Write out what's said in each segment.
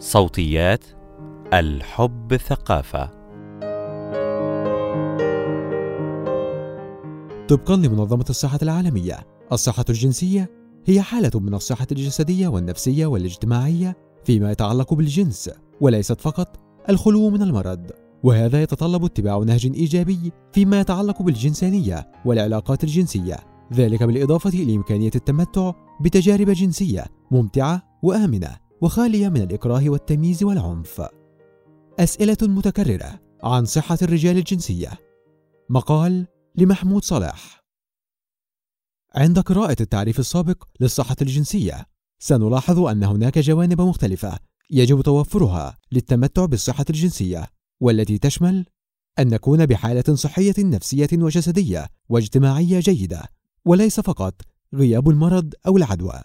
صوتيات الحب ثقافة. طبقا لمنظمة الصحة العالمية الصحة الجنسية هي حالة من الصحة الجسدية والنفسية والاجتماعية فيما يتعلق بالجنس وليست فقط الخلو من المرض. وهذا يتطلب اتباع نهج إيجابي فيما يتعلق بالجنسانية والعلاقات الجنسية ذلك بالإضافة إلى إمكانية التمتع بتجارب جنسية ممتعة وآمنة. وخالية من الإكراه والتمييز والعنف. أسئلة متكررة عن صحة الرجال الجنسية. مقال لمحمود صلاح. عند قراءة التعريف السابق للصحة الجنسية سنلاحظ أن هناك جوانب مختلفة يجب توفرها للتمتع بالصحة الجنسية والتي تشمل أن نكون بحالة صحية نفسية وجسدية واجتماعية جيدة وليس فقط غياب المرض أو العدوى.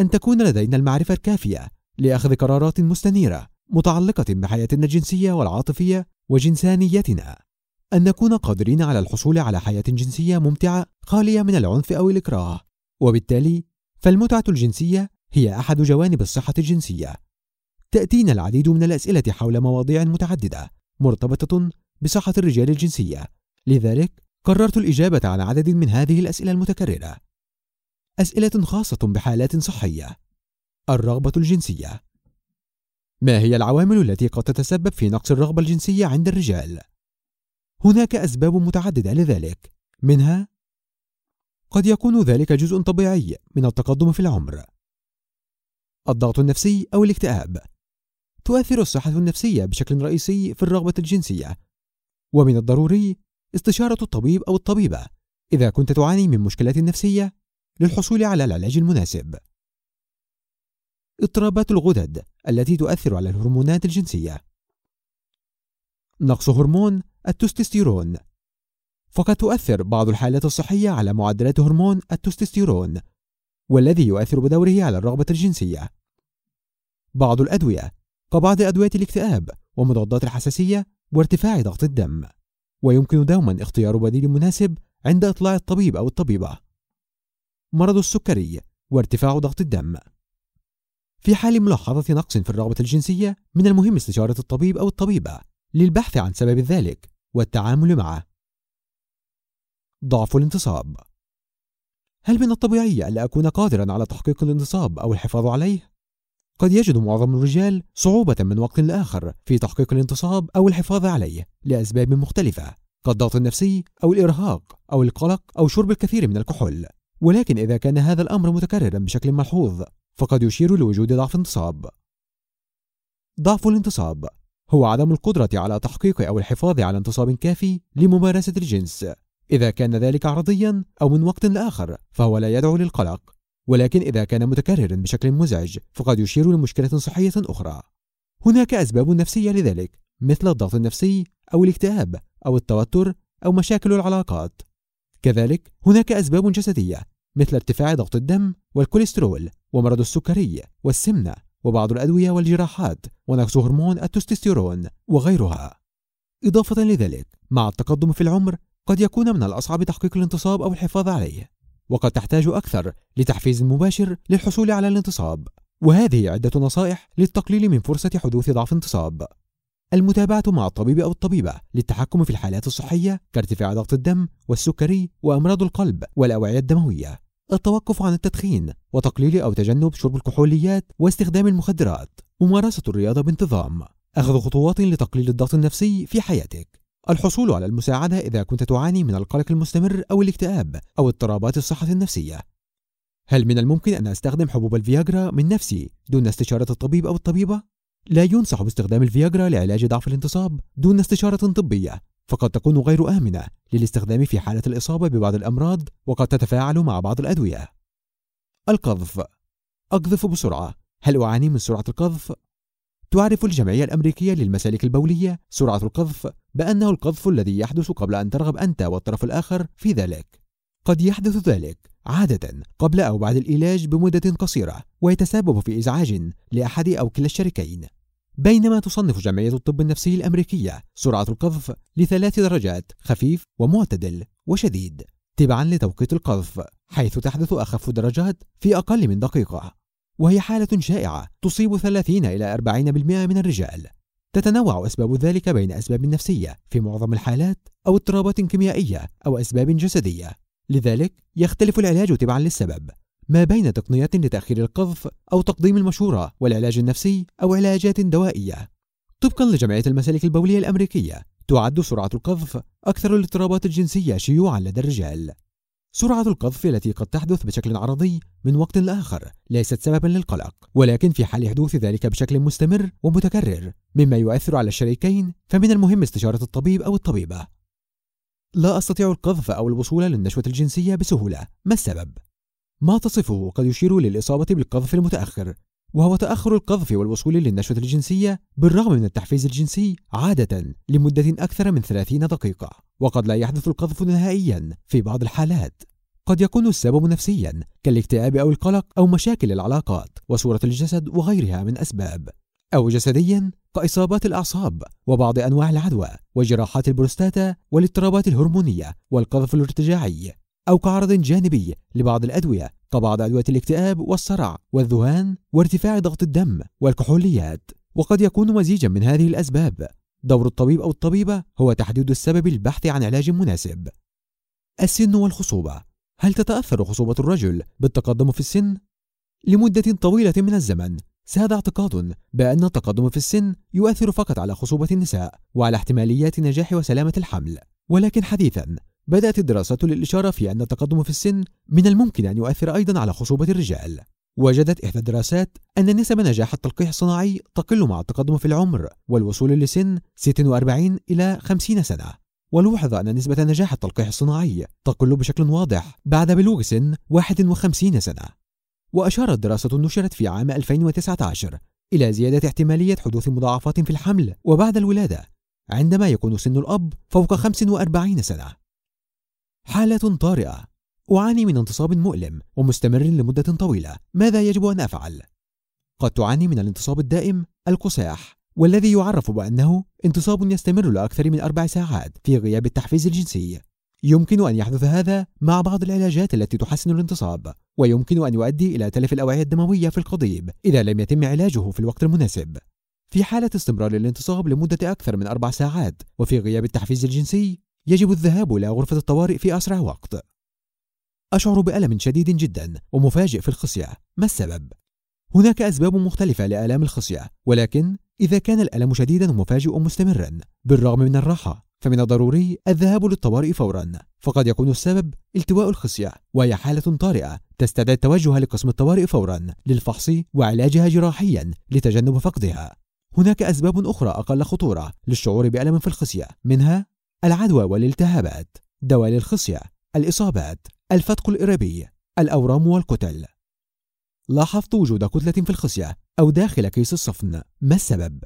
أن تكون لدينا المعرفة الكافية لأخذ قرارات مستنيرة متعلقة بحياتنا الجنسية والعاطفية وجنسانيتنا. أن نكون قادرين على الحصول على حياة جنسية ممتعة خالية من العنف أو الإكراه. وبالتالي فالمتعة الجنسية هي أحد جوانب الصحة الجنسية. تأتينا العديد من الأسئلة حول مواضيع متعددة مرتبطة بصحة الرجال الجنسية. لذلك قررت الإجابة عن عدد من هذه الأسئلة المتكررة. أسئلة خاصة بحالات صحية. الرغبة الجنسية. ما هي العوامل التي قد تتسبب في نقص الرغبة الجنسية عند الرجال؟ هناك أسباب متعددة لذلك. منها قد يكون ذلك جزء طبيعي من التقدم في العمر. الضغط النفسي أو الاكتئاب. تؤثر الصحة النفسية بشكل رئيسي في الرغبة الجنسية. ومن الضروري استشارة الطبيب أو الطبيبة إذا كنت تعاني من مشكلات نفسية للحصول على العلاج المناسب. اضطرابات الغدد التي تؤثر على الهرمونات الجنسية. نقص هرمون التستوستيرون. فقد تؤثر بعض الحالات الصحية على معدلات هرمون التستوستيرون والذي يؤثر بدوره على الرغبة الجنسية. بعض الأدوية كبعض أدوية الاكتئاب ومضادات الحساسية وارتفاع ضغط الدم ويمكن دوما اختيار بديل مناسب عند إطلاع الطبيب أو الطبيبة. مرض السكري وارتفاع ضغط الدم. في حال ملاحظة نقص في الرغبة الجنسية من المهم استشارة الطبيب أو الطبيبة للبحث عن سبب ذلك والتعامل معه. ضعف الانتصاب. هل من الطبيعي ألا أكون قادرا على تحقيق الانتصاب أو الحفاظ عليه؟ قد يجد معظم الرجال صعوبة من وقت لآخر في تحقيق الانتصاب أو الحفاظ عليه لأسباب مختلفة كالضغط النفسي أو الإرهاق أو القلق أو شرب الكثير من الكحول. ولكن إذا كان هذا الأمر متكررا بشكل ملحوظ فقد يشير لوجود ضعف انتصاب. ضعف الانتصاب. هو عدم القدرة على تحقيق أو الحفاظ على انتصاب كافي لممارسة الجنس. إذا كان ذلك عرضيا أو من وقت لآخر فهو لا يدعو للقلق. ولكن إذا كان متكررا بشكل مزعج فقد يشير لمشكلة صحية أخرى. هناك أسباب نفسية لذلك مثل الضغط النفسي أو الاكتئاب أو التوتر أو مشاكل العلاقات. كذلك هناك أسباب جسدية مثل ارتفاع ضغط الدم والكوليسترول ومرض السكري والسمنة وبعض الأدوية والجراحات ونقص هرمون التستوستيرون وغيرها. إضافة لذلك مع التقدم في العمر قد يكون من الأصعب تحقيق الانتصاب أو الحفاظ عليه وقد تحتاج أكثر لتحفيز مباشر للحصول على الانتصاب وهذه عدة نصائح للتقليل من فرصة حدوث ضعف انتصاب. المتابعة مع الطبيب أو الطبيبة للتحكم في الحالات الصحية كارتفاع ضغط الدم والسكري وأمراض القلب والأوعية الدموية. التوقف عن التدخين وتقليل أو تجنب شرب الكحوليات واستخدام المخدرات. ممارسة الرياضة بانتظام. أخذ خطوات لتقليل الضغط النفسي في حياتك. الحصول على المساعدة إذا كنت تعاني من القلق المستمر أو الاكتئاب أو اضطرابات الصحة النفسية. هل من الممكن أن أستخدم حبوب الفياجرا من نفسي دون استشارة الطبيب أو الطبيبة؟ لا ينصح باستخدام الفياجرا لعلاج ضعف الانتصاب دون استشارة طبية فقد تكون غير آمنة للاستخدام في حالة الإصابة ببعض الأمراض وقد تتفاعل مع بعض الأدوية. القذف أقذف بسرعة. هل أعاني من سرعة القذف؟ تعرف الجمعية الأمريكية للمسالك البولية سرعة القذف بأنه القذف الذي يحدث قبل أن ترغب أنت والطرف الآخر في ذلك. قد يحدث ذلك. عادة قبل أو بعد العلاج بمدة قصيرة ويتسبب في إزعاج لأحد أو كلا الشريكين. بينما تصنف جمعية الطب النفسي الأمريكية سرعة القذف لثلاث درجات خفيف ومعتدل وشديد تبعا لتوقيت القذف حيث تحدث أخف درجات في أقل من دقيقة. وهي حالة شائعة تصيب 30 إلى 40% من الرجال. تتنوع أسباب ذلك بين أسباب نفسية في معظم الحالات أو اضطرابات كيميائية أو أسباب جسدية. لذلك يختلف العلاج تبعا للسبب. ما بين تقنيات لتأخير القذف أو تقديم المشورة والعلاج النفسي أو علاجات دوائية. طبقا لجمعية المسالك البولية الأمريكية تعد سرعة القذف أكثر الاضطرابات الجنسية شيوعا لدى الرجال. سرعة القذف التي قد تحدث بشكل عرضي من وقت لآخر ليست سببا للقلق ولكن في حال حدوث ذلك بشكل مستمر ومتكرر مما يؤثر على الشريكين فمن المهم استشارة الطبيب أو الطبيبة. لا أستطيع القذف أو الوصول للنشوة الجنسية بسهولة ما السبب؟ ما تصفه قد يشير للإصابة بالقذف المتأخر وهو تأخر القذف والوصول للنشوة الجنسية بالرغم من التحفيز الجنسي عادة لمدة أكثر من 30 دقيقة وقد لا يحدث القذف نهائيا في بعض الحالات قد يكون السبب نفسيا كالاكتئاب أو القلق أو مشاكل العلاقات وصورة الجسد وغيرها من أسباب أو جسديا كإصابات الأعصاب وبعض أنواع العدوى وجراحات البروستاتا والاضطرابات الهرمونية والقذف الارتجاعي أو كعرض جانبي لبعض الأدوية كبعض أدوية الاكتئاب والصرع والذهان وارتفاع ضغط الدم والكحوليات. وقد يكون مزيجا من هذه الأسباب. دور الطبيب أو الطبيبة هو تحديد السبب للبحث عن علاج مناسب. السن والخصوبة. هل تتأثر خصوبة الرجل بالتقدم في السن؟ لمدة طويلة من الزمن. ساد اعتقاد بأن التقدم في السن يؤثر فقط على خصوبة النساء وعلى احتماليات نجاح وسلامة الحمل. ولكن حديثا بدأت الدراسات للإشارة في أن التقدم في السن من الممكن أن يؤثر أيضا على خصوبة الرجال. وجدت إحدى الدراسات أن نسب نجاح التلقيح الصناعي تقل مع التقدم في العمر والوصول لسن 46 إلى 50 سنة. ولوحظ أن نسبة نجاح التلقيح الصناعي تقل بشكل واضح بعد بلوغ سن 51 سنة. وأشارت دراسة نشرت في عام 2019 إلى زيادة احتمالية حدوث مضاعفات في الحمل وبعد الولادة عندما يكون سن الأب فوق 45 سنة. حالة طارئة. أعاني من انتصاب مؤلم ومستمر لمدة طويلة. ماذا يجب أن أفعل؟ قد تعاني من الانتصاب الدائم القساح والذي يعرف بأنه انتصاب يستمر لأكثر من أربع ساعات في غياب التحفيز الجنسي. يمكن أن يحدث هذا مع بعض العلاجات التي تحسن الانتصاب ويمكن أن يؤدي إلى تلف الأوعية الدموية في القضيب إذا لم يتم علاجه في الوقت المناسب. في حالة استمرار الانتصاب لمدة أكثر من أربع ساعات وفي غياب التحفيز الجنسي يجب الذهاب إلى غرفة الطوارئ في أسرع وقت. أشعر بألم شديد جدا ومفاجئ في الخصية. ما السبب؟ هناك أسباب مختلفة لآلام الخصية ولكن إذا كان الألم شديدا ومفاجئ مستمرا بالرغم من الراحة فمن الضروري الذهاب للطوارئ فورا فقد يكون السبب التواء الخصية وهي حالة طارئة تستدعي التوجه لقسم الطوارئ فورا للفحص وعلاجها جراحيا لتجنب فقدها هناك أسباب أخرى أقل خطورة للشعور بألم في الخصية منها العدوى والالتهابات دوالي الخصية الإصابات الفتق الإرابي الأورام والكتل لاحظت وجود كتلة في الخصية أو داخل كيس الصفن ما السبب؟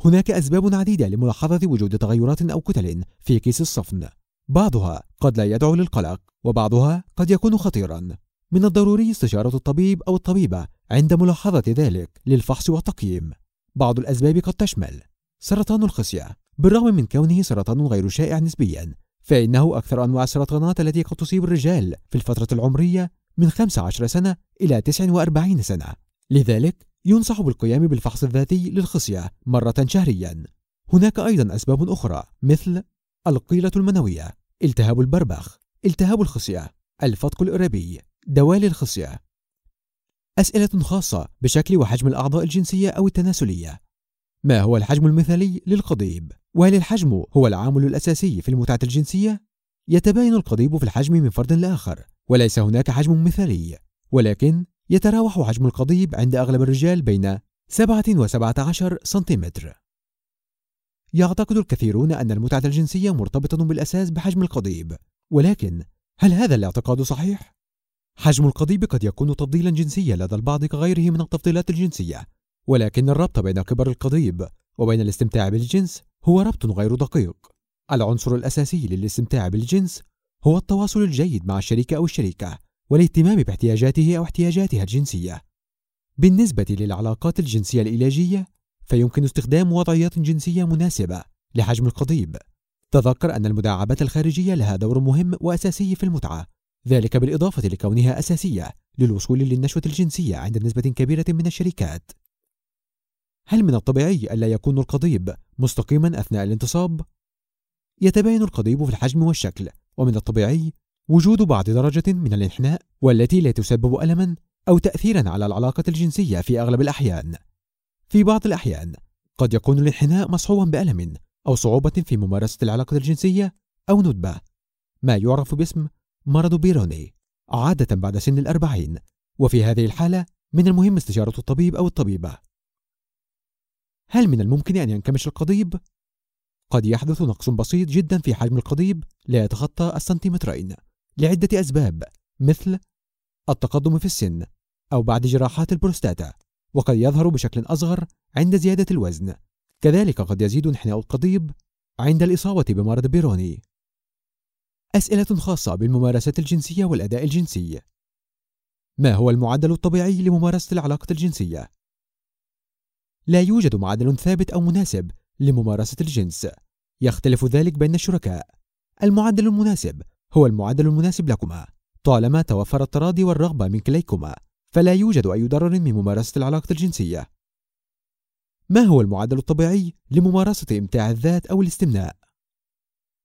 هناك أسباب عديدة لملاحظة وجود تغيرات أو كتل في كيس الصفن. بعضها قد لا يدعو للقلق وبعضها قد يكون خطيرا. من الضروري استشارة الطبيب أو الطبيبة عند ملاحظة ذلك للفحص والتقييم. بعض الأسباب قد تشمل سرطان الخصية بالرغم من كونه سرطان غير شائع نسبيا فإنه أكثر أنواع السرطانات التي قد تصيب الرجال في الفترة العمرية من 15 سنة إلى 49 سنة. لذلك ينصح بالقيام بالفحص الذاتي للخصية مرة شهريا هناك أيضا أسباب أخرى مثل القيلة المنوية التهاب البربخ التهاب الخصية الفتق الإرابي دوالي الخصية أسئلة خاصة بشكل وحجم الأعضاء الجنسية أو التناسلية ما هو الحجم المثالي للقضيب؟ وهل الحجم هو العامل الأساسي في المتعة الجنسية؟ يتباين القضيب في الحجم من فرد لآخر وليس هناك حجم مثالي ولكن يتراوح حجم القضيب عند أغلب الرجال بين 7 و 17 سنتيمتر يعتقد الكثيرون أن المتعة الجنسية مرتبطة بالأساس بحجم القضيب ولكن هل هذا الاعتقاد صحيح؟ حجم القضيب قد يكون تفضيلا جنسيا لدى البعض كغيره من التفضيلات الجنسية ولكن الربط بين كبر القضيب وبين الاستمتاع بالجنس هو ربط غير دقيق العنصر الأساسي للاستمتاع بالجنس هو التواصل الجيد مع الشريك أو الشريكة والاهتمام باحتياجاته أو احتياجاتها الجنسية. بالنسبة للعلاقات الجنسية العلاجية فيمكن استخدام وضعيات جنسية مناسبة لحجم القضيب. تذكر أن المداعبات الخارجية لها دور مهم وأساسي في المتعة ذلك بالإضافة لكونها أساسية للوصول للنشوة الجنسية عند نسبة كبيرة من الشركات. هل من الطبيعي ألا يكون القضيب مستقيما أثناء الانتصاب؟ يتباين القضيب في الحجم والشكل ومن الطبيعي وجود بعض درجة من الإنحناء والتي لا تسبب ألما أو تأثيرا على العلاقة الجنسية في أغلب الأحيان. في بعض الأحيان قد يكون الإنحناء مصحوبا بألم أو صعوبة في ممارسة العلاقة الجنسية أو ندبة. ما يعرف باسم مرض بيروني عادة بعد سن الأربعين وفي هذه الحالة من المهم استشارة الطبيب أو الطبيبة. هل من الممكن أن ينكمش القضيب؟ قد يحدث نقص بسيط جدا في حجم القضيب لا يتخطى السنتيمترين. لعدة أسباب مثل التقدم في السن أو بعد جراحات البروستاتا وقد يظهر بشكل أصغر عند زيادة الوزن. كذلك قد يزيد انحناء القضيب عند الإصابة بمرض بيروني. أسئلة خاصة بالممارسات الجنسية والأداء الجنسي. ما هو المعدل الطبيعي لممارسة العلاقة الجنسية؟ لا يوجد معدل ثابت أو مناسب لممارسة الجنس. يختلف ذلك بين الشركاء. المعدل المناسب هو المعدل المناسب لكما. طالما توفر التراضي والرغبة من كليكما فلا يوجد أي ضرر من ممارسة العلاقة الجنسية. ما هو المعدل الطبيعي لممارسة إمتاع الذات أو الاستمناء؟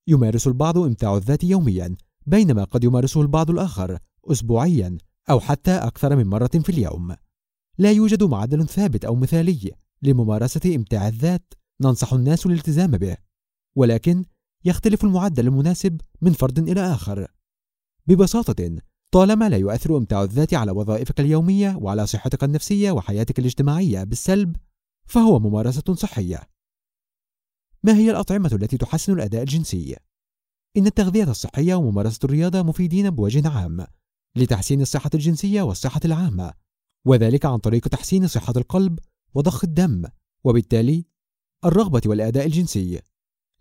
يمارس البعض إمتاع الذات يوميا بينما قد يمارسه البعض الآخر أسبوعيا أو حتى أكثر من مرة في اليوم. لا يوجد معدل ثابت أو مثالي لممارسة إمتاع الذات ننصح الناس الالتزام به. ولكن يختلف المعدل المناسب من فرد إلى آخر. ببساطة طالما لا يؤثر إمتاع الذات على وظائفك اليومية وعلى صحتك النفسية وحياتك الاجتماعية بالسلب فهو ممارسة صحية. ما هي الأطعمة التي تحسن الأداء الجنسي؟ إن التغذية الصحية وممارسة الرياضة مفيدين بوجه عام لتحسين الصحة الجنسية والصحة العامة وذلك عن طريق تحسين صحة القلب وضخ الدم وبالتالي الرغبة والأداء الجنسي.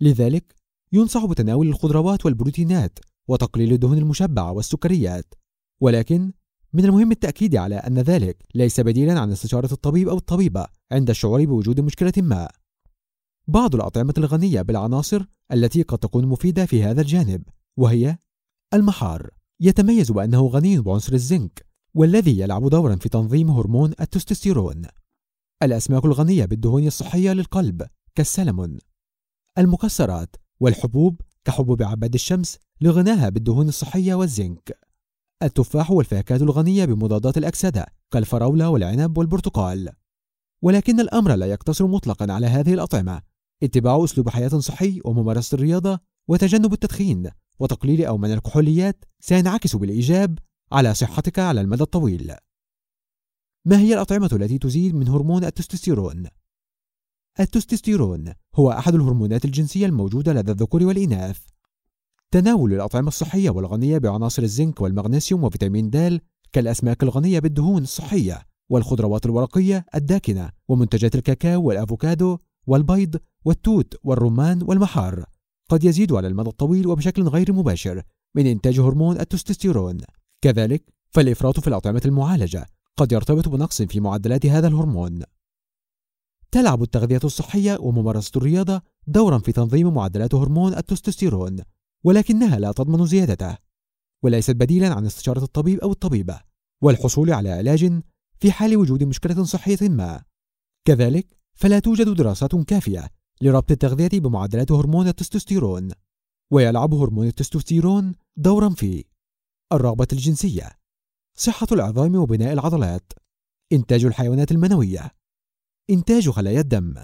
لذلك ينصح بتناول الخضروات والبروتينات وتقليل الدهون المشبعة والسكريات. ولكن من المهم التأكيد على أن ذلك ليس بديلا عن استشارة الطبيب أو الطبيبة عند الشعور بوجود مشكلة ما. بعض الأطعمة الغنية بالعناصر التي قد تكون مفيدة في هذا الجانب وهي المحار. يتميز بأنه غني بعنصر الزنك والذي يلعب دورا في تنظيم هرمون التستوستيرون. الأسماك الغنية بالدهون الصحية للقلب كالسلمون. المكسرات والحبوب كحبوب عباد الشمس لغناها بالدهون الصحية والزنك. التفاح والفاكهة الغنية بمضادات الأكسدة كالفراولة والعنب والبرتقال. ولكن الأمر لا يقتصر مطلقا على هذه الأطعمة. اتباع أسلوب حياة صحي وممارسة الرياضة وتجنب التدخين وتقليل أو من الكحوليات سينعكس بالإيجاب على صحتك على المدى الطويل. ما هي الأطعمة التي تزيد من هرمون التستوستيرون؟ التستوستيرون هو أحد الهرمونات الجنسية الموجودة لدى الذكور والإناث. تناول الأطعمة الصحية والغنية بعناصر الزنك والمغنيسيوم وفيتامين د كالأسماك الغنية بالدهون الصحية والخضروات الورقية الداكنة ومنتجات الكاكاو والأفوكادو والبيض والتوت والرمان والمحار. قد يزيد على المدى الطويل وبشكل غير مباشر من إنتاج هرمون التستوستيرون. كذلك فالإفراط في الأطعمة المعالجة قد يرتبط بنقص في معدلات هذا الهرمون. تلعب التغذية الصحية وممارسة الرياضة دورا في تنظيم معدلات هرمون التستوستيرون ولكنها لا تضمن زيادته وليست بديلا عن استشارة الطبيب أو الطبيبة والحصول على علاج في حال وجود مشكلة صحية ما. كذلك فلا توجد دراسات كافية لربط التغذية بمعدلات هرمون التستوستيرون ويلعب هرمون التستوستيرون دورا في الرغبة الجنسية صحة العظام وبناء العضلات إنتاج الحيوانات المنوية. إنتاج خلايا الدم.